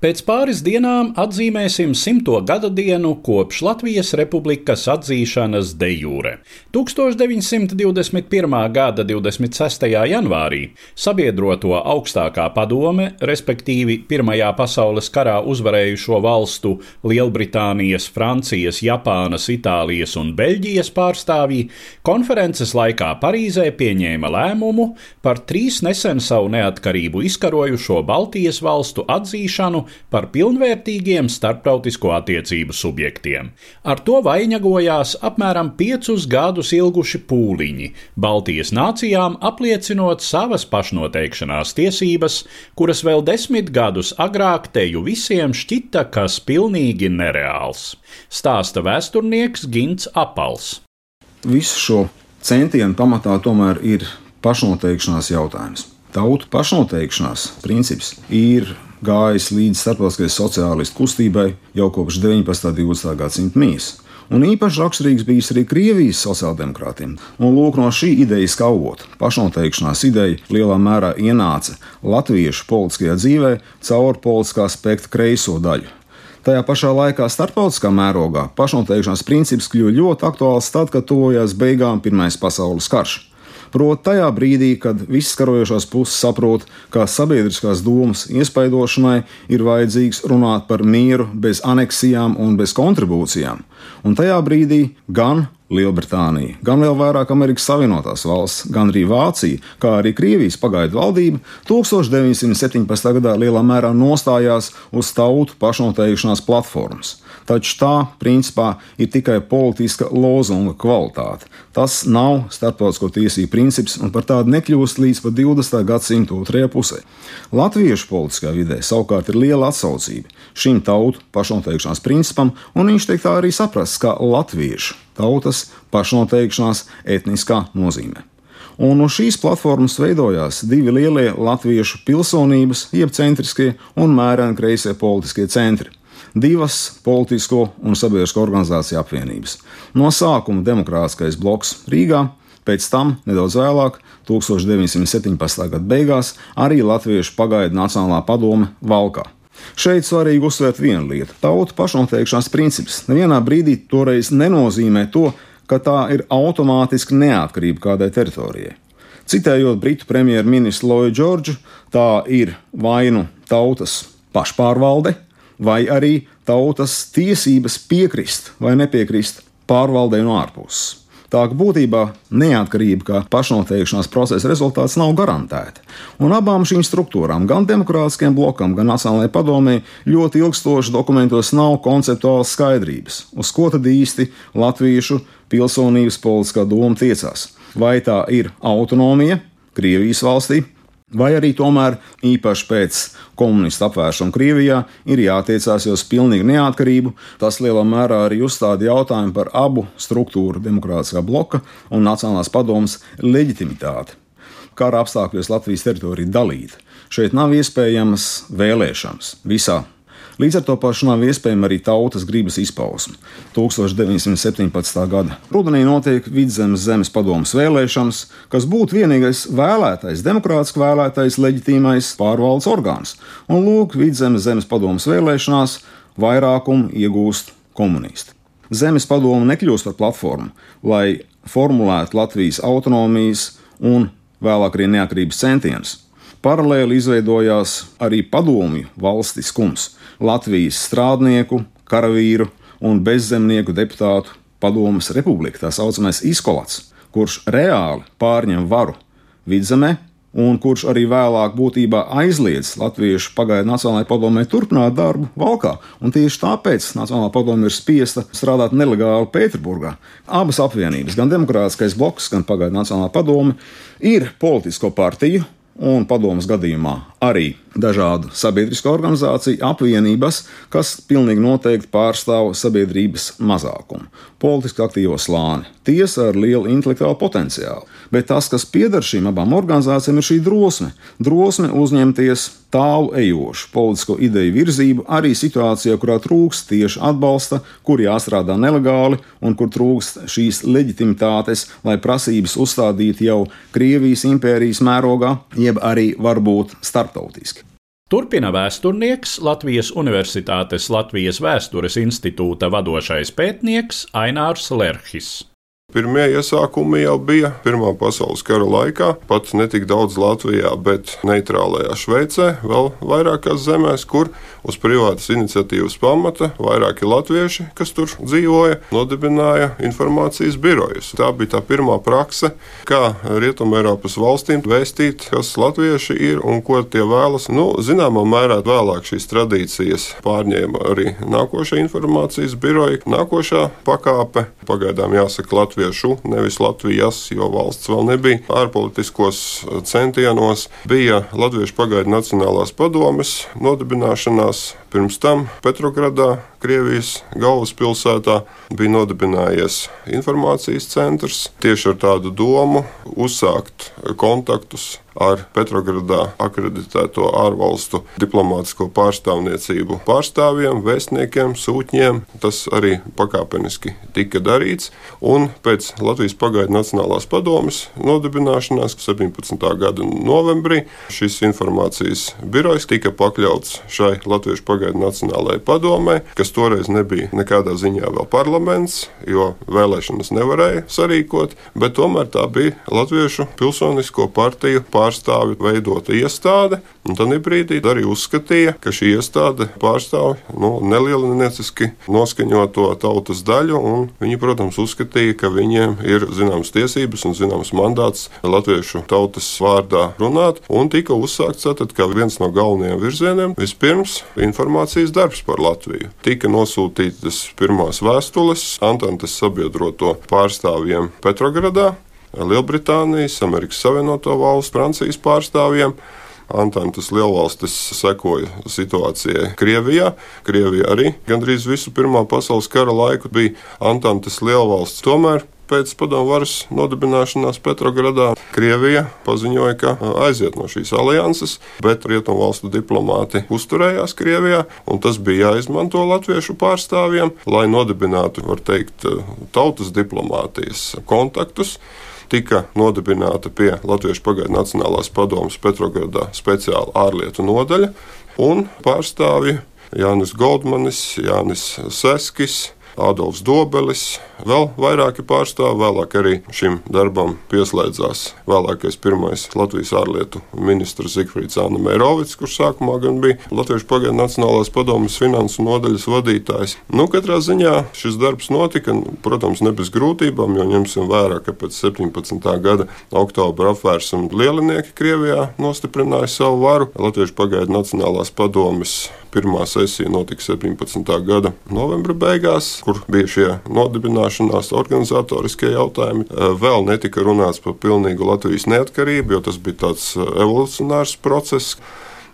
Pēc pāris dienām atzīmēsim simto gada dienu kopš Latvijas Republikas atzīšanas de jure. 1921. gada 26. janvārī sabiedroto augstākā padome, respektīvi Pirmajā pasaules karā uzvarējušo valstu Lielbritānijas, Francijas, Japānas, Itālijas un Beļģijas pārstāvji konferences laikā Parīzē pieņēma lēmumu par trīs nesen savu neatkarību izkarojušo Baltijas valstu atzīšanu par pilnvērtīgiem starptautisko attiecību subjektiem. Ar to vainagojās apmēram piecus gadus ilguši pūliņi, Baltijas nācijām apliecinot savas pašnoteikšanās tiesības, kuras vēl desmit gadus agrāk teju visiem šķita kas pilnīgi nereāls. Stāsta vēsturnieks Gins Apals. Visu šo centienu pamatā tomēr ir pašnoteikšanās jautājums. Tautu pašnoteikšanās princips ir gājis līdz starptautiskajai sociālistu kustībai jau kopš 19. un 20. gadsimta mīs. Un īpaši raksturīgs bijis arī Krievijas sociāldemokrātiem. Un lūk, no šī idejas avota pašnoteikšanās ideja lielā mērā ienāca latviešu politiskajā dzīvē caur politiskā spektra kreiso daļu. Tajā pašā laikā starptautiskā mērogā pašnoteikšanās princips kļuva ļoti aktuāls tad, kad tuvojās beigām Pirmais pasaules karš. Proti, tajā brīdī, kad visas karojošās puses saprot, ka sabiedriskās domas iespaidošanai ir vajadzīgs runāt par mieru bez aneksijām un bez kontribūcijām. Un tajā brīdī gan Lielbritānija, gan vēl vairāk Amerikas Savienotās valsts, gan arī Vācija, kā arī Krievijas pagaidu valdība 1917. gadā lielā mērā nostājās uz tautu pašnoteikšanās platformas. Taču tā, principā, ir tikai politiska lozunga kvalitāte. Tas nav starptautisko tiesību princips un par tādu nekļūst līdz pat 20. gadsimta otrajā pusē. Latviešu politiskā vidē savukārt ir liela atsaucība šim tautu pašnoteikšanās principam, un viņš tiek tā arī saprasts kā latviešu tautas pašnoteikšanās etniskā nozīmē. Un no šīs platformas veidojās divi lielie latviešu pilsonības, jeb centriskie un mēreni kreisie politiskie centri divas politisko un sabiedrisko organizāciju apvienības. No sākuma demokrātiskais bloks Rīgā, pēc tam nedaudz vēlāk, 1917. gada beigās, arī Latviešu pagaidu Nacionālā padome Valkā. Šeit svarīgi uzsvērt vienu lietu. Tautu pašnoteikšanās princips nevienā brīdī toreiz nenozīmē to, ka tā ir automātiski neatkarība kādai teritorijai. Citējot britu premjerministru Lloydu Džordžu, tā ir vainu tautas pašpārvalde, vai arī tautas tiesības piekrist vai nepiekrist pārvaldei no ārpuses. Tā ka būtībā neatkarība kā pašnoteikšanās procesa rezultāts nav garantēta. Un abām šīm struktūrām, gan demokrātiskajam blokam, gan Nacionālajai padomē, ļoti ilgstoši dokumentos nav konceptuālas skaidrības, uz ko tad īsti latviešu pilsonības politiskā doma tiecās. Vai tā ir autonomija Krievijas valstī, Vai arī tomēr īpaši pēc komunistu apvēršana Krievijā ir jātiecās uz pilnīgu neatkarību. Tas lielā mērā arī uzstāda jautājumu par abu struktūru, demokrātiskā bloka un Nacionālās padomas leģitimitāti. Kara apstākļos Latvijas teritorija dalīta. Šeit nav iespējamas vēlēšanas visā Līdz ar to nav iespējama arī tautas gribas izpausme. 1917. gada rudenī notiek Vidzemes zemes padomas vēlēšanas, kas būtu vienīgais vēlētais, demokrātiski vēlētais, leģitīmais pārvaldes orgāns. Un lūk, Vidzemes zemes padomas vēlēšanās vairākumu iegūst komunisti. Zemes padoma nekļūst par platformu, lai formulētu Latvijas autonomijas un vēlāk arī neatkarības centienus. Paralēli izveidojās arī padomju valstiskums, Latvijas strādnieku, karavīru un bezzemnieku deputātu padomas republika, tā saucamais izkolats, kurš reāli pārņem varu vidzemē, un kurš arī vēlāk būtībā aizliedz Latviešu pagaidu Nacionālajai padomē turpināt darbu Valkā. Un tieši tāpēc Nacionālā padome ir spiesta strādāt nelegāli Pēterburgā. Abas apvienības, gan Demokrātiskais bloks, gan pagaidu Nacionālā padome, ir politisko partiju un padomus gadījumā arī dažādu sabiedrisko organizāciju apvienības, kas pilnīgi noteikti pārstāv sabiedrības mazākumu, politiski aktīvo slāni, tiesa ar lielu intelektuālu potenciālu. Bet tas, kas pieder šīm abām organizācijām, ir šī drosme. Drosme uzņemties tālu ejošu politisko ideju virzību arī situācijā, kurā trūkst tieši atbalsta, kur jāstrādā nelegāli un kur trūkst šīs leģitimitātes, lai prasības uzstādītu jau Krievijas impērijas mērogā, jeb arī varbūt starptautiski. Turpina vēsturnieks Latvijas Universitātes Latvijas Vēstures institūta vadošais pētnieks Ainārs Lerhis. Pirmie iesākumi jau bija Pirmā pasaules kara laikā, pat ne tik daudz Latvijā, bet neitrālajā Šveicē, vēl vairākās zemēs, kur uz privātas iniciatīvas pamata vairāki latvieši, kas tur dzīvoja, nodibināja informācijas birojus. Tā bija tā pirmā prakse, kā Rietumēropas valstīm vēstīt, kas latvieši ir un ko tie vēlas. Nu, zināmā mērā vēlāk šīs tradīcijas pārņēma arī nākošā informācijas biroja, nākošā pakāpe. Pagaidām jāsaka Latvijas latviešu, nevis Latvijas, jo valsts vēl nebija. Ārpolitiskos centienos bija Latviešu pagaidu Nacionālās padomes nodibināšanās. Pirms tam Petrogradā, Krievijas galvaspilsētā, bija nodibinājies informācijas centrs tieši ar tādu domu uzsākt kontaktus ar Petrogradā akreditēto ārvalstu diplomātisko pārstāvniecību pārstāvjiem, vēstniekiem, sūtņiem. Tas arī pakāpeniski tika darīts. Un pēc Latvijas pagaidu Nacionālās padomes nodibināšanās 17. gada novembrī šis informācijas birojs tika pakļauts šai Latviešu pagaidu Nacionālajai padomē, kas toreiz nebija nekādā ziņā vēl parlaments, jo vēlēšanas nevarēja sarīkot, bet tomēr tā bija Latviešu pilsonisko partiju pārstāvja pārstāvi veidota iestāde, tad brīdī arī uzskatīja, ka šī iestāde pārstāv nu, nelielinieciski noskaņoto tautas daļu, viņi, protams, uzskatīja, ka viņiem ir zināmas tiesības un zināms mandāts latviešu tautas vārdā runāt, un tika uzsākts tātad kā viens no galvenajiem virzieniem vispirms informācijas darbs par Latviju. Tika nosūtītas pirmās vēstules Antantes sabiedroto pārstāvjiem Petrogradā, Lielbritānijas, Amerikas Savienoto Valstu, Francijas pārstāvjiem. Antantas lielvalstis sekoja situācijai Krievijā. Krievija arī gandrīz visu Pirmā pasaules kara laiku bija Antantas lielvalsts. Tomēr pēc padomu varas nodibināšanās Petrogradā Krievija paziņoja, ka aiziet no šīs alianses, bet rietumvalstu diplomāti uzturējās Krievijā, un tas bija jāizmanto latviešu pārstāvjiem, lai nodibinātu, var teikt, tautas diplomātijas kontaktus tika nodibināta pie Latvijas pagaidu Nacionālās padomas Petrogradā speciāla ārlietu nodaļa un pārstāvji Jānis Goldmanis, Jānis Seskis, Adolfs Dobelis, vēl vairāki pārstāvji. Vēlāk arī šim darbam pieslēdzās vēlākais pirmais Latvijas ārlietu ministrs Zikfrīds Anna Mērovics, kurš sākumā gan bija Latvijas pagaidu Nacionālās padomas finansu nodaļas vadītājs. Nu, katrā ziņā šis darbs notika, protams, ne bez grūtībām, jo ņemsim vērā, ka pēc 17. gada oktobra apvērsuma lielinieki Krievijā nostiprināja savu varu. Latvijas pagaidu Nacionālās padomas Pirmā sesija notika 17. gada novembra beigās, kur bija šie nodibināšanās organizatoriskie jautājumi. Vēl netika runāts par pilnīgu Latvijas neatkarību, jo tas bija tāds evolucionārs process.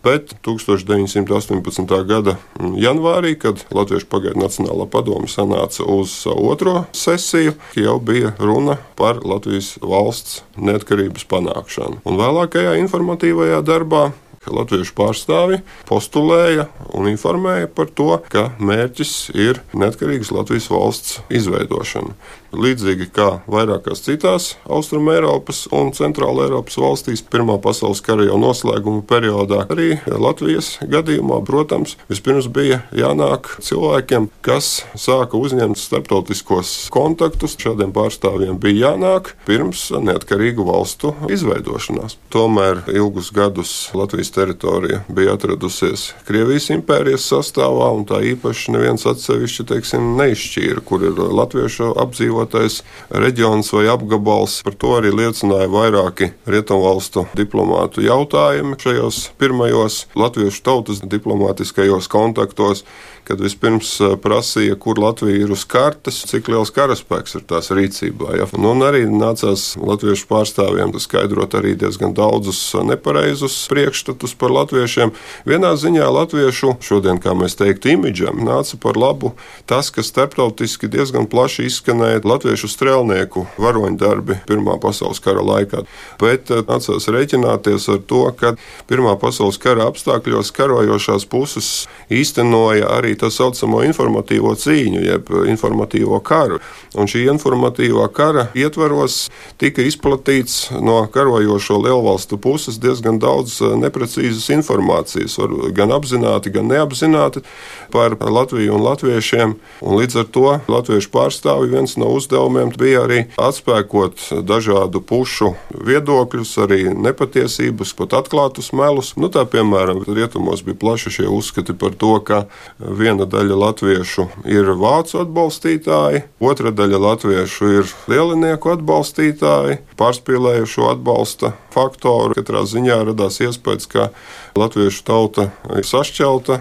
Bet 1918. gada janvārī, kad Latvijas pagaidu Nacionālā padome sanāca uz otro sesiju, jau bija runa par Latvijas valsts neatkarības panākšanu. Un vēlākajā informatīvajā darbā Latviešu pārstāvi postulēja un informēja par to, ka mērķis ir neatkarīgas Latvijas valsts izveidošana. Līdzīgi kā vairākās citās Austrumēropas un Centrāla Eiropas valstīs, Pirmā pasaules kara jau noslēguma periodā, arī Latvijas gadījumā, protams, vispirms bija jānāk cilvēkiem, kas sāka uzņemt starptautiskos kontaktus. Šādiem pārstāvjiem bija jānāk pirms neatkarīgu valstu izveidošanās. Tomēr ilgus gadus Latvijas teritorija bija atradusies Krievijas impērijas sastāvā, un tā īpaši neviens atsevišķi teiksim, neizšķīra, kur ir latviešu apdzīvotais reģions vai apgabals. Par to arī liecināja vairāki rietumvalstu diplomātu jautājumi šajos pirmajos latviešu tautas diplomātiskajos kontaktos kad vispirms prasīja, kur Latvija ir uz kartes, cik liels karaspēks ir tās rīcībā. Ja? Nu, un arī nācās latviešu pārstāvjiem skaidrot arī diezgan daudzus nepareizus priekšstatus par latviešiem. Vienā ziņā latviešu šodien, kā mēs teiktu, imidžam nāca par labu tas, ka starptautiski diezgan plaši izskanēja latviešu strēlnieku varoņdarbi Pirmā pasaules kara laikā. Bet nācās rēķināties ar to, ka Pirmā pasaules kara apstākļos karojošās puses īstenoja arī tā saucamo informatīvo cīņu, jeb informatīvo karu. Un šī informatīvā kara ietvaros tika izplatīts no karojošo lielvalstu puses diezgan daudz eh, neprecīzas informācijas, gan apzināti, gan neapzināti par Latviju un latviešiem. Un līdz ar to latviešu pārstāvi viens no uzdevumiem bija arī atspēkot dažādu pušu viedokļus, arī nepatiesības, pat atklātus melus. Nu, tā piemēram, rietumos bija plaši šie uzskati par to, ka viena daļa latviešu ir vācu atbalstītāji, otra daļa latviešu ir lielinieku atbalstītāji, pārspīlējušo atbalsta faktoru. Katrā ziņā radās iespējas, ka latviešu tauta ir sašķelta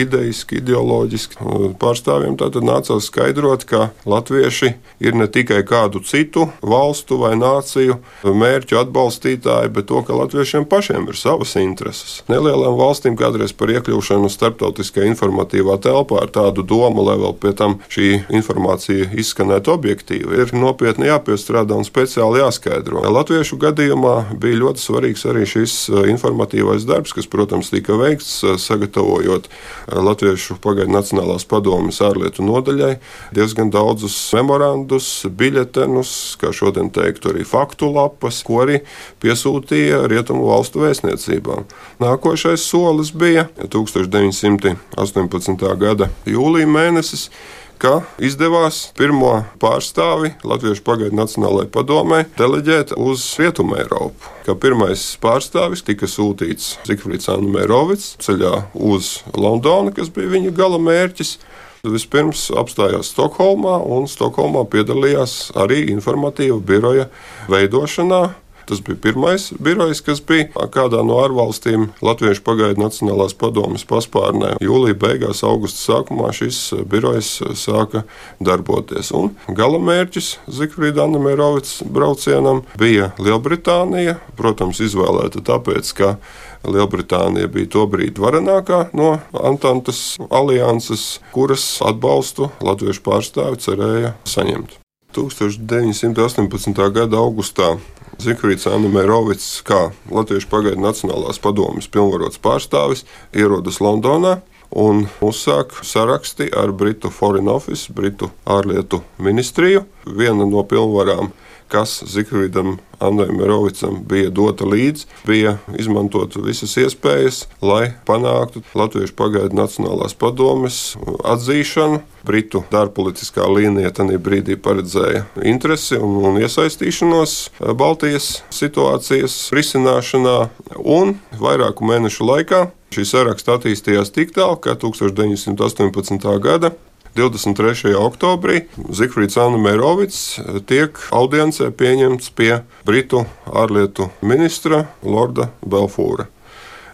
idejiski, ideoloģiski. Pārstāvjiem tātad nācās skaidrot, ka latvieši ir ne tikai kādu citu valstu vai nāciju mērķu atbalstītāji, bet to, ka latviešiem pašiem ir savas intereses. Nelielām valstīm kādreiz par iekļūšanu starptautiskajā informatīvā telpā ar tādu domu, lai vēl pie tam šī informācija izskanētu objektīvi, ir nopietni jāpiestrādā un speciāli jāskaidro. Latviešu gadījumā bija ļoti svarīgs arī šis informatīvais darbs, kas protams, tika veikts sagatavojot Latviešu pagaidu Nacionālās padomas ārlietu nodaļai diezgan daudzus memorandus, biļetenus, kā šodien teiktu, arī faktu lapas, ko arī piesūtīja Rietumu valstu vēstniecībām. Nākošais solis bija 1918. gada jūlija mēnesis ka izdevās pirmo pārstāvi Latviešu pagaidu Nacionālajai padomē deleģēt uz Rietumu Eiropu. Pirmais pārstāvis tika sūtīts Zifrits Anumērovics ceļā uz Londonu, kas bija viņa gala mērķis. Vispirms apstājās Stokholmā, un Stokholmā piedalījās arī informatīva biroja veidošanā. Tas bija pirmais birojs, kas bija kādā no ārvalstīm Latviešu pagaidu Nacionālās padomas paspārnē. Jūlija beigās, augusta sākumā šis birojs sāka darboties. Un gala mērķis Zikfrīda Anamērovics braucienam bija Lielbritānija, protams, izvēlēta tāpēc, ka Lielbritānija bija tobrīd varenākā no Antantas alianses, kuras atbalstu latviešu pārstāvi cerēja saņemt. 1918. gada augustā Zikfrīds Anamērovics, kā Latviešu pagaidu Nacionālās padomjas pilnvarots pārstāvis, ierodas Londonā un uzsāk saraksti ar Britu Foreign Office, Britu ārlietu ministriju. Viena no pilnvarām kas Zikvidam Andrejam Merovicam bija dota līdzi, bija izmantot visas iespējas, lai panāktu Latviešu pagaidu Nacionālās padomes atzīšanu. Britu dārpolitiskā līnija tajā brīdī paredzēja interesi un, un iesaistīšanos Baltijas situācijas risināšanā, un vairāku mēnešu laikā šī saraksta attīstījās tik tālu, ka 1918. gada 23. oktobrī Zifrits Anamērovics tiek audiencē pieņemts pie Britu ārlietu ministra Lorda Belfūra.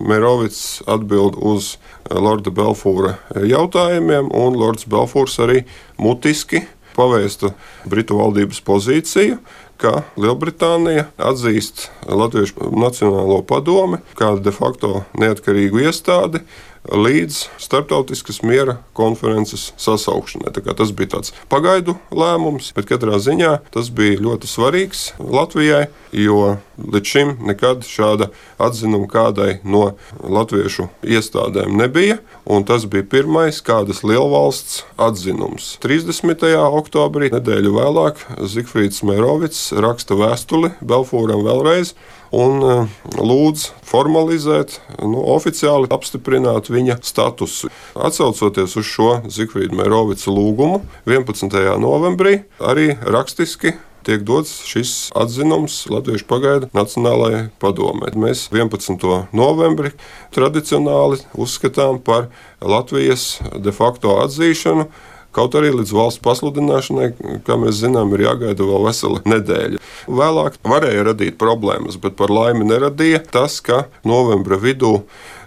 Mērovics atbild uz Lorda Belfūra jautājumiem, un Lords Belfūrs arī mutiski pavēsta Britu valdības pozīciju, ka Lielbritānija atzīst Latviešu Nacionālo padomi kā de facto neatkarīgu iestādi līdz starptautiskas miera konferences sasaukšanai. Tas bija tāds pagaidu lēmums, bet katrā ziņā tas bija ļoti svarīgs Latvijai, jo līdz šim nekad šāda atzinuma kādai no latviešu iestādēm nebija. Tas bija pirmais kādas lielvalsts atzinums. 30. oktobrī, nedēļu vēlāk, Zifrīds Mērovics raksta vēstuli Belfūram vēlreiz un e, lūdz formalizēt, nu, oficiāli apstiprināt viņa statusu. Atcaucoties uz šo Zikfrīda Mērovica lūgumu, 11. novembrī arī rakstiski tiek dots šis atzinums Latviešu pagaidu Nacionālajai padomē. Mēs 11. novembri tradicionāli uzskatām par Latvijas de facto atzīšanu. Kaut arī līdz valsts pasludināšanai, kā mēs zinām, ir jāgaida vēl vesela nedēļa. Vēlāk varēja radīt problēmas, bet par laimi neradīja tas, ka novembra vidū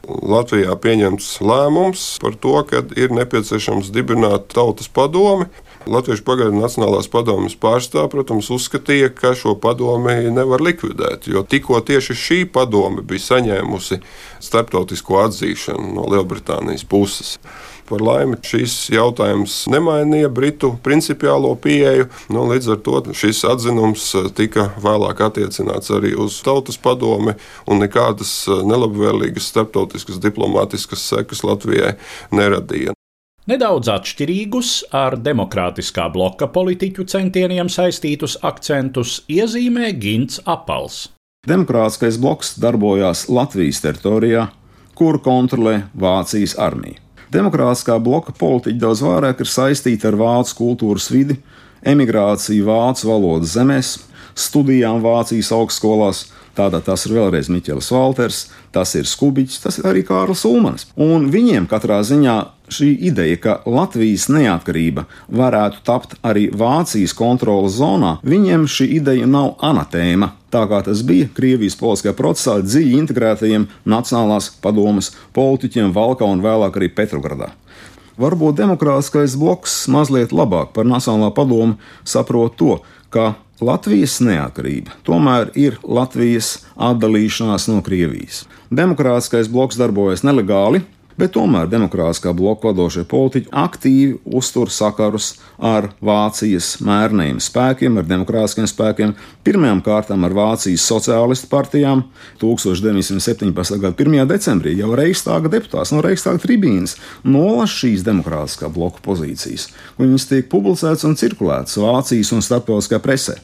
Latvijā pieņemts lēmums par to, ka ir nepieciešams dibināt tautas padomi. Latviešu pagaidu Nacionālās padomjas pārstāvja, protams, uzskatīja, ka šo padomi nevar likvidēt, jo tikko tieši šī padome bija saņēmusi starptautisko atzīšanu no Lielbritānijas puses. Par laimi šīs jautājums nemainīja Britu principiālo pieeju. Nu, līdz ar to šis atzinums tika vēlāk attiecināts arī uz Tautas padomi, un nekādas nelabvēlīgas starptautiskas diplomātiskas sekas Latvijai neradīja. Nedaudz atšķirīgus ar demokrātiskā bloka politiķu centieniem saistītus akcentus iezīmē Gins Apals. Demokrātiskais bloks darbojās Latvijas teritorijā, kuru kontrolē Vācijas armija. Demokrātiskā bloka politiķi daudz vairāk ir saistīti ar vācu kultūras vidi, emigrāciju vācu valodas zemēs, studijām Vācijas augstskolās, Tātad tas ir vēlreiz Miķels Valters, tas ir Skubiņš, tas ir arī Kārlis Ulmans. Un viņiem katrā ziņā šī ideja, ka Latvijas neatkarība varētu tapt arī Vācijas kontrolas zonā, viņiem šī ideja nav anatēma. Tā kā tas bija Krievijas politiskajā procesā dziļi integrētajiem Nacionālās padomas politiķiem Valkā un vēlāk arī Petrogradā. Varbūt demokrātiskais bloks mazliet labāk par Nacionālā padomu saprot to, ka Latvijas neatkarība tomēr ir Latvijas atdalīšanās no Krievijas. Demokrātiskais bloks darbojas nelegāli, bet tomēr demokrātiskā bloka vadošie politiķi aktīvi uztur sakarus ar Vācijas mērniem spēkiem, ar demokrātiskiem spēkiem, pirmām kārtām ar Vācijas sociālistu partijām. 1917. gada 1. decembrī jau Reichstāga deputāts no Reichstāga tribīnas nolas šīs demokrātiskā bloka pozīcijas. Viņas tiek publicētas un cirkulētas Vācijas un starptautiskajā presē.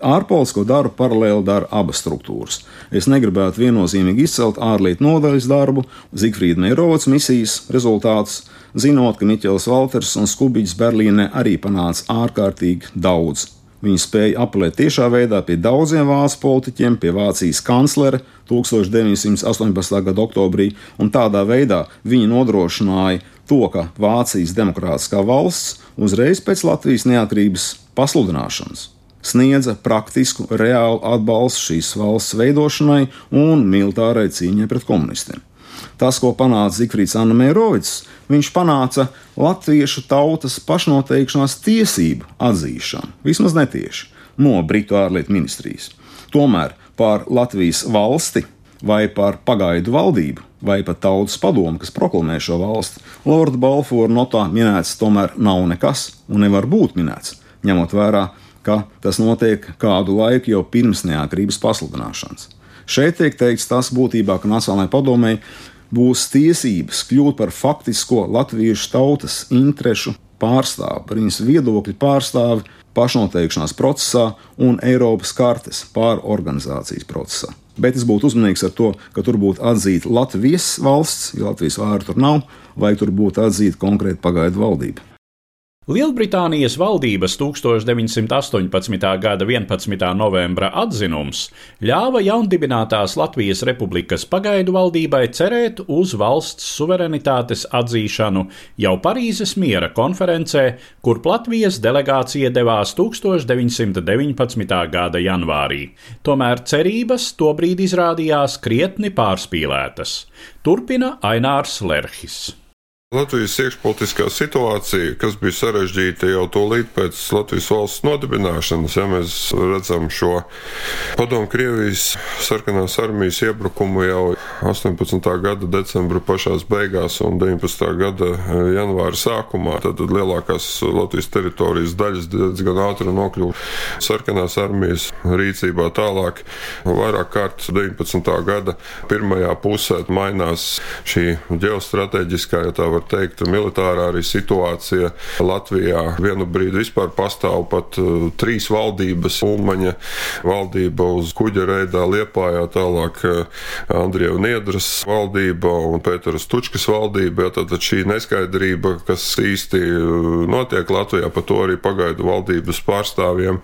Ārpolitisko darbu paralēli dara abas struktūras. Es negribētu viennozīmīgi izcelt ārlietu nodaļas darbu, Zigfrīda Meirovics misijas rezultātus, zinot, ka Miķels Valters un Skubiņš Berlīnē arī panāca ārkārtīgi daudz. Viņi spēja apelēt tiešā veidā pie daudziem vācu politiķiem, pie Vācijas kanclera 1918. gada oktobrī, un tādā veidā viņi nodrošināja to, ka Vācijas demokrātiskā valsts uzreiz pēc Latvijas neatkarības pasludināšanas sniedza praktisku, reālu atbalstu šīs valsts veidošanai un militārai cīņai pret komunistiem. Tas, ko panāca Zifrits Anna Mērovics, viņš panāca latviešu tautas pašnoteikšanās tiesību atzīšanu, vismaz netieši, no Britu ārlietu ministrijas. Tomēr par Latvijas valsti vai par pagaidu valdību, vai pat tautas padomu, kas proklamē šo valsti, Lorda Balfoura notā minēts tomēr nav nekas un nevar būt minēts, ņemot vērā ka tas notiek kādu laiku jau pirms neatkarības pasludināšanas. Šeit tiek teikts tas būtībā, ka Nacionālajai padomei būs tiesības kļūt par faktisko latviešu tautas interešu pārstāvi, par viņas viedokļu pārstāvi pašnoteikšanās procesā un Eiropas kartes pārorganizācijas procesā. Bet es būtu uzmanīgs ar to, ka tur būtu atzīta Latvijas valsts, ja Latvijas vārdu tur nav, vai tur būtu atzīta konkrēta pagaidu valdība. Lielbritānijas valdības 1918. gada 11. novembra atzinums ļāva jaundibinātās Latvijas Republikas pagaidu valdībai cerēt uz valsts suverenitātes atzīšanu jau Parīzes miera konferencē, kur Latvijas delegācija devās 1919. gada janvārī. Tomēr cerības tobrīd izrādījās krietni pārspīlētas. Turpina Ainārs Lerhis. Latvijas iekšpolitiskā situācija, kas bija sarežģīta jau tūlīt pēc Latvijas valsts nodibināšanas, ja mēs redzam šo padomu Krievijas sarkanās armijas iebrukumu jau 18. gada decembra pašās beigās un 19. gada janvāra sākumā, tad lielākās Latvijas teritorijas daļas diezgan ātri nokļuva sarkanās armijas rīcībā tālāk. Vairāk kārt 19. gada pirmajā pusē mainās šī ģeostrateģiskā, ja tā var var teikt, militārā arī situācija Latvijā vienu brīdi vispār pastāv pat uh, trīs valdības. Ulmaņa valdība uz kuģa reidā Liepājā, tālāk uh, Andrija Niedras valdība un Pēteras Tučkas valdība. Ja, tad šī neskaidrība, kas īsti uh, notiek Latvijā, par to arī pagaidu valdības pārstāvjiem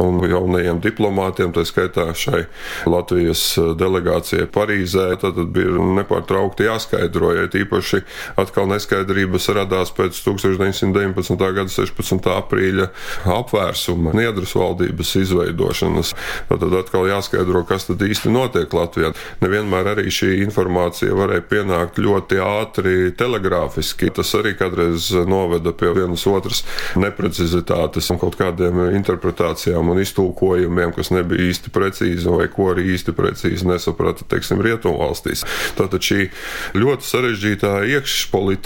un jaunajiem diplomātiem, tā skaitā šai Latvijas delegācijai Parīzē, tad bija nepārtraukti jāskaidro, ja tīpaši atkal neskaidrības radās pēc 1919. gada 16. aprīļa apvērsuma, Niedras valdības izveidošanas. Tad atkal jāskaidro, kas tad īsti notiek Latvijā. Nevienmēr arī šī informācija varēja pienākt ļoti ātri telegrāfiski. Tas arī kādreiz noveda pie vienas otras neprecizitātes un kaut kādiem interpretācijām un iztulkojumiem, kas nebija īsti precīzi vai ko arī īsti precīzi nesaprata, teiksim, rietumvalstīs. Tātad šī ļoti sarežģītā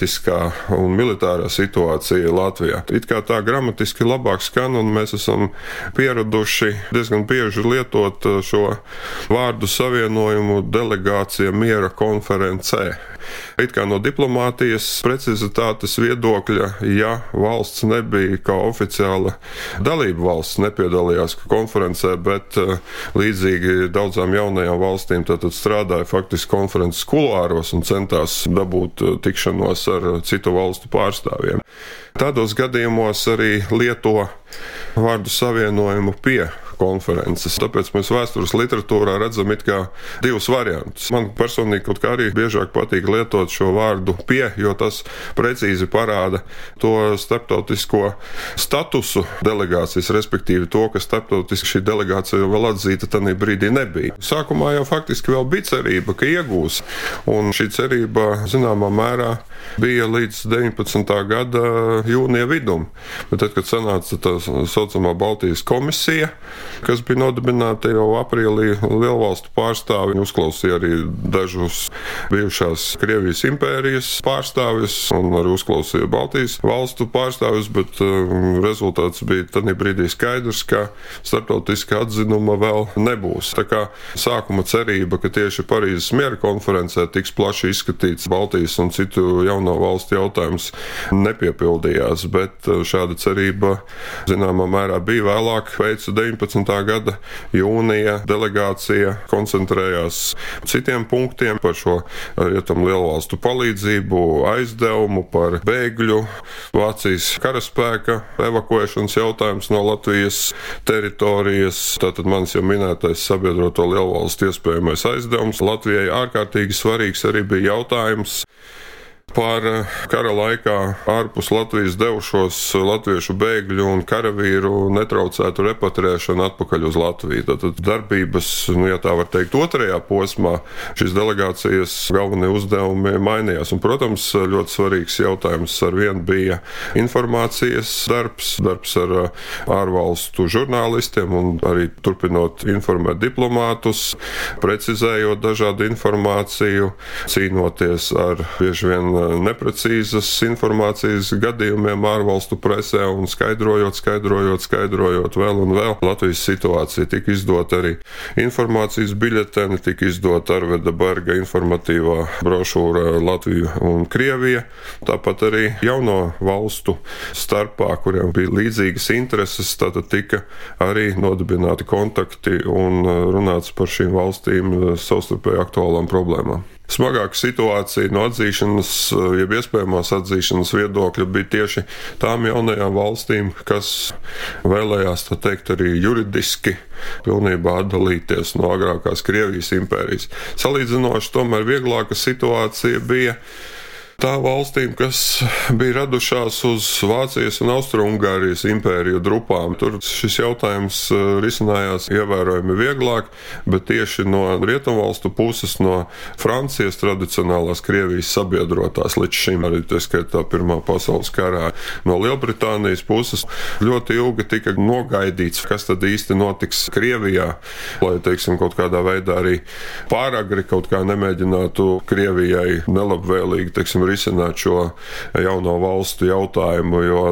iekšpolitiskā un militārā situācija Latvijā. It kā tā gramatiski labāk skan, un mēs esam pieraduši diezgan bieži lietot šo vārdu savienojumu delegācija miera konferencē. It kā no diplomātijas precizitātes viedokļa, ja valsts nebija kā oficiāla dalība valsts, nepiedalījās konferencē, bet līdzīgi daudzām jaunajām valstīm strādāja faktiski konferences kuluāros un centās dabūt tikšanos ar citu valstu pārstāvjiem. Tādos gadījumos arī lieto vārdu savienojumu pie konferences. Tāpēc mēs vēstures literatūrā redzam divus variantus. Man personīgi kaut kā arī biežāk patīk lietot šo vārdu pie, jo tas precīzi parāda to starptautisko statusu delegācijas, respektīvi to, ka starptautiski šī delegācija vēl atzīta tajā brīdī nebija. Sākumā jau faktiski vēl bija cerība, ka iegūs, un šī cerība zināmā mērā bija līdz 19. gada jūnija vidum. Bet tad, kad sanāca tā saucamā Baltijas komisija, kas bija nodibināta jau aprīlī. Lielvalstu pārstāvi uzklausīja arī dažus bijušās Krievijas impērijas pārstāvis un arī uzklausīja Baltijas valstu pārstāvis, bet um, rezultāts bija tajā brīdī skaidrs, ka starptautiska atzinuma vēl nebūs. Tā kā sākuma cerība, ka tieši Parīzes miera konferencē tiks plaši izskatīts Baltijas un citu jauno valstu jautājums, nepiepildījās, bet uh, šāda cerība zināmā mērā bija vēlāk, pēc 19 gada jūnija delegācija koncentrējās citiem punktiem par šo rietumu lielvalstu palīdzību, aizdevumu, par bēgļu, Vācijas karaspēka evakuēšanas jautājums no Latvijas teritorijas. Tātad mans jau minētais sabiedroto lielvalstu iespējamais aizdevums Latvijai ārkārtīgi svarīgs arī bija jautājums par eh, kara laikā ārpus Latvijas devušos latviešu bēgļu un karavīru netraucētu repatriēšanu atpakaļ uz Latviju. Tad darbības, nu, ja tā var teikt, otrajā posmā šīs delegācijas galvenie uzdevumi mainījās. Un, protams, ļoti svarīgs jautājums ar vienu bija informācijas darbs, darbs ar eh, ārvalstu žurnālistiem un arī turpinot informēt diplomātus, precizējot dažādu informāciju, cīnoties ar bieži vien neprecīzas informācijas gadījumiem ārvalstu presē un skaidrojot, skaidrojot, skaidrojot vēl un vēl. Latvijas situācija tika izdota arī informācijas biļeteni, tika izdota Arveda Berga informatīvā brošūra Latvija un Krievija. Tāpat arī jauno valstu starpā, kuriem bija līdzīgas intereses, tātad tika arī nodibināti kontakti un runāts par šīm valstīm savstarpēji aktuālām problēmām. Smagāka situācija no atzīšanas, jeb iespējamās atzīšanas viedokļa bija tieši tām jaunajām valstīm, kas vēlējās, tā teikt, arī juridiski pilnībā atdalīties no agrākās Krievijas impērijas. Salīdzinoši tomēr vieglāka situācija bija tām valstīm, kas bija radušās uz Vācijas un Austrumgārijas impēriju drupām. Tur šis jautājums eh, risinājās ievērojami vieglāk, bet tieši no rietumvalstu puses, no Francijas tradicionālās Krievijas sabiedrotās līdz šim arī tā skaitā Pirmā pasaules karā, no Lielbritānijas puses ļoti ilgi tika nogaidīts, kas tad īsti notiks Krievijā, lai, teiksim, kaut kādā veidā arī pāragri kaut kā nemēģinātu Krievijai nelabvēlīgi, teiksim, risināt šo jauno valstu jautājumu, jo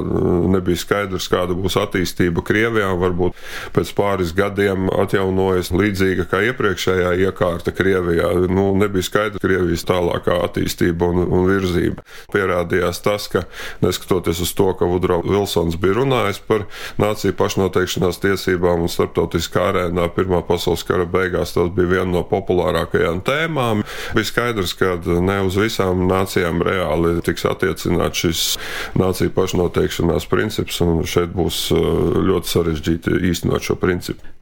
nebija skaidrs, kāda būs attīstība Krievijā. Varbūt pēc pāris gadiem atjaunojas līdzīga kā iepriekšējā iekārta Krievijā. Nu, nebija skaidrs Krievijas tālākā attīstība un, un virzība. Pierādījās tas, ka neskatoties uz to, ka Vudro Vilsons bija runājis par nāciju pašnoteikšanās tiesībām un starptautiskā arēnā Pirmā pasaules kara beigās, tas bija viena no populārākajām tēmām. Bija skaidrs, ka ne uz visām nācijām reāli tiks attiecināts šis nāciju pašnoteikšanās princips, un šeit būs uh, ļoti sarežģīti īstenot šo principu.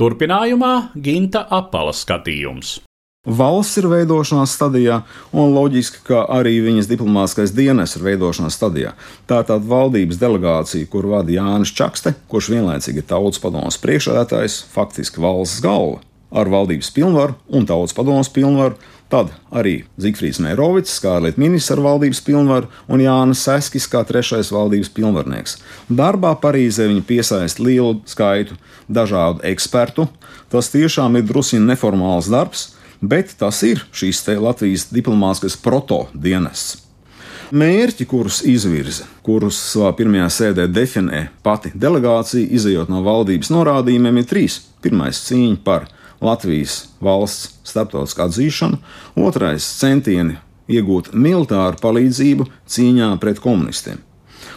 Turpinājumā Ginta apala skatījums. Valsts ir veidošanās stadijā, un loģiski, ka arī viņas diplomātskais dienas ir veidošanās stadijā. Tā ir tāda valdības delegācija, kur vada Jānis Čakste, kurš vienlaicīgi ir tautas padomus priekšsēdētājs, faktiski valsts galva ar valdības pilnvaru un tautas padomus pilnvaru. Tad arī Zifrits Mērovics, kā ārlietu ministrs ar valdības pilnvaru, un Jānis Seskis kā trešais valdības pilnvarnieks. Darbā Parīzē viņi piesaista lielu skaitu dažādu ekspertu. Tas tiešām ir drusku neformāls darbs, bet tas ir šīs Latvijas diplomātskais proto-dienests. Mērķi, kurus izvirza, kurus savā pirmajā sēdē definē pati delegācija, izējot no valdības norādījumiem, ir trīs. Pirmais - cīņa par Latvijas valsts starptautisku atzīšanu, otrais - centieni iegūt militāru palīdzību cīņā pret komunistiem,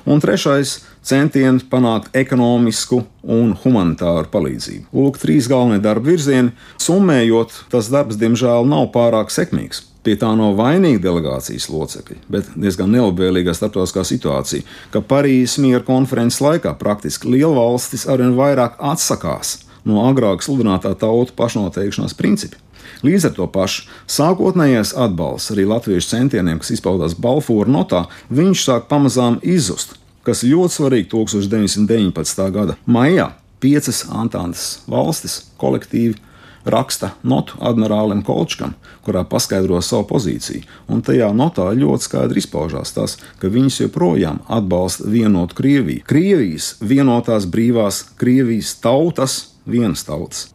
un trešais - centieni panākt ekonomisku un humanitāru palīdzību. Lūk, trīs galvenie darba virzieni. Summējot, tas darbs, diemžēl, nav pārāk sekmīgs. Pie tā nav vainīga delegācijas locekļi, bet diezgan nelabvēlīgā starptautiskā situācija, ka Parīzes miera konferences laikā praktiski lielvalstis arvien vairāk atsakās no agrāk sludinātā tautu pašnoteikšanās principa. Līdz ar to pašu sākotnējais atbalsts arī latviešu centieniem, kas izpaudās Balfūra notā, viņš sāk pamazām izzust, kas ļoti svarīgi 1919. gada maijā. Piecas Antānas valstis kolektīvi raksta notu admirālim Kolčkam, kurā paskaidro savu pozīciju. Un tajā notā ļoti skaidri izpaužās tas, ka viņas joprojām atbalsta vienotu Krieviju. Krievijas vienotās brīvās Krievijas tautas vienas tautas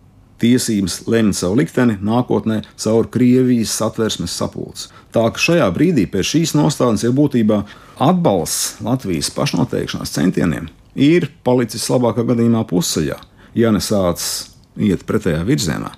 tiesības lemt savu likteni nākotnē caur Krievijas satversmes sapulci. Tā ka šajā brīdī pēc šīs nostādnes ir būtībā atbalsts Latvijas pašnoteikšanās centieniem ir palicis labākā gadījumā pusceļā, ja nesācis iet pretējā virzienā.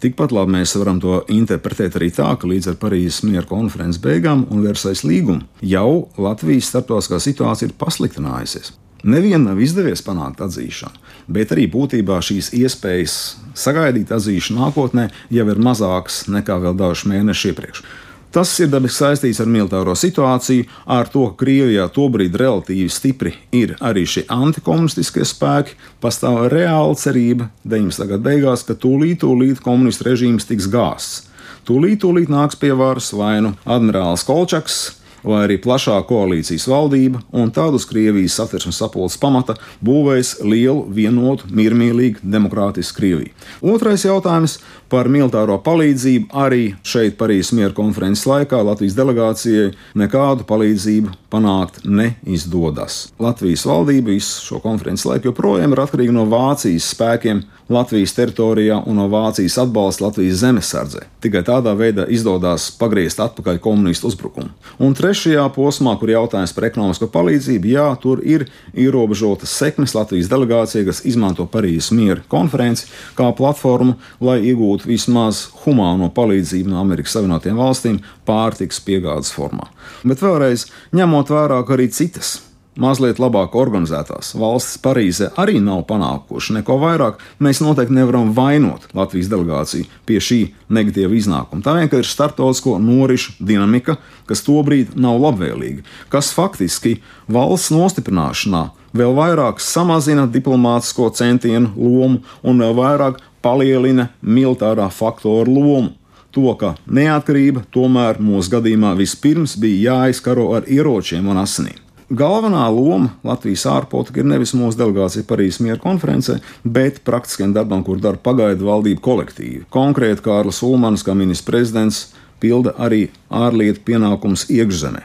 Tikpat labi mēs varam to interpretēt arī tā, ka līdz ar Parīzes miera konferences beigām un Versailles līgumu jau Latvijas starptautiskā situācija ir pasliktinājusies. Nevienam nav izdevies panākt atzīšanu, bet arī būtībā šīs iespējas sagaidīt atzīšanu nākotnē jau ir mazākas nekā vēl dažus mēnešus iepriekš. Tas ir dabiski saistīts ar militāro situāciju, ar to, ka Krievijā tobrīd relatīvi stipri ir arī šie antikomunistiskie spēki. Pastāv reāla cerība 19. gada beigās, ka tūlīt, tūlīt komunistu režīms tiks gāsts. Tūlīt, tūlīt nāks pie varas vai nu admirālis Kolčaks, vai arī plašā koalīcijas valdība, un tādu uz Krievijas satversmes sapulces pamata būvēs lielu, vienotu, miermīlīgu, demokrātisku Krieviju. Otrais jautājums par militāro palīdzību arī šeit Parīzes miera konferences laikā Latvijas delegācijai nekādu palīdzību panākt neizdodas. Latvijas valdība visu šo konferences laiku joprojām ir atkarīga no Vācijas spēkiem Latvijas teritorijā un no Vācijas atbalsta Latvijas zemesardzē. Tikai tādā veidā izdodas pagriezt atpakaļ komunistu uzbrukumu. Un trešajā posmā, kur jautājums par ekonomisko palīdzību, jā, tur ir ierobežotas sekmes Latvijas delegācija, kas izmanto Parīzes miera konferenci kā platformu, lai iegūtu vismaz humāno palīdzību no Amerikas Savienotajām valstīm pārtiks piegādes formā. Bet vēlreiz, ņemot vērā arī citas mazliet labāk organizētās valstis Parīzē arī nav panākuši neko vairāk, mēs noteikti nevaram vainot Latvijas delegāciju pie šī negatīva iznākuma. Tā vienkārši ir starptautisko norišu dinamika, kas tobrīd nav labvēlīga, kas faktiski valsts nostiprināšanā vēl vairāk samazina diplomātsko centienu lomu un vēl vairāk palielina militārā faktora lomu to, ka neatkarība tomēr mūsu gadījumā vispirms bija jāizkaro ar ieročiem un asinīm. Galvenā loma Latvijas ārpolitika ir nevis mūsu delegācija Parīzes miera konferencē, bet praktiskiem darbam, kur dara pagaidu valdību kolektīvi. Konkrēti Kārlis Ulmans, kā ministrs prezidents, pilda arī ārlietu pienākumus iekšzemē.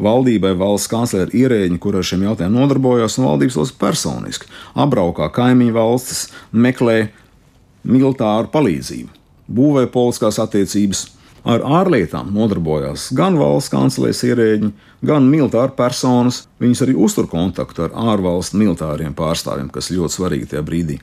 Valdībai valsts kanclere ierēģi, kur ar šiem jautājumiem nodarbojās, un valdības valsts personiski apbraukā kaimiņu valstis, meklē militāru palīdzību, būvē politiskās attiecības, Ar ārlietām nodarbojās gan valsts kanclers ierēģi, gan militāri personas. Viņas arī uztur kontaktu ar ārvalstu militāriem pārstāvjiem, kas ļoti svarīgi tajā brīdī.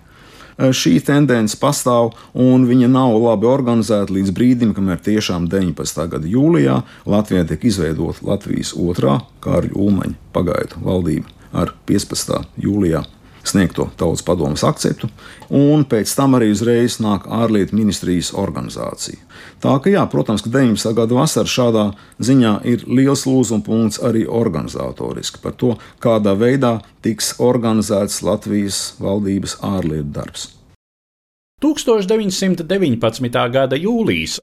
Šī tendence pastāv, un viņa nav labi organizēta līdz brīdim, kamēr tiešām 19. gada jūlijā Latvijā tiek izveidota Latvijas otrā Kārļa Ulmaņa pagaidu valdība ar 15. jūlijā sniegto tautas padomus akceptu, un pēc tam arī uzreiz nāk ārlietu ministrijas organizācija. Tā ka, jā, protams, ka 19. gada vasara šādā ziņā ir liels lūzuma punkts arī organizatoriski par to, kādā veidā tiks organizēts Latvijas valdības ārlietu darbs. 1919. gada jūlijas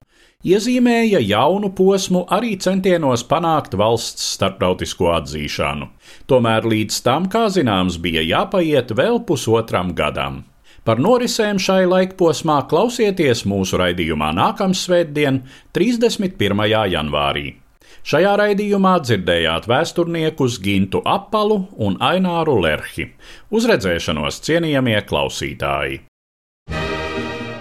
iezīmēja jaunu posmu arī centienos panākt valsts starptautisko atzīšanu. Tomēr līdz tam, kā zināms, bija jāpaiet vēl pusotram gadam. Par norisēm šai laikposmā klausieties mūsu raidījumā nākamā svētdien, 31. janvārī. Šajā raidījumā dzirdējāt vēsturniekus Gintu Apalu un Aināru Lerhi. Uz redzēšanos, cienījamie klausītāji!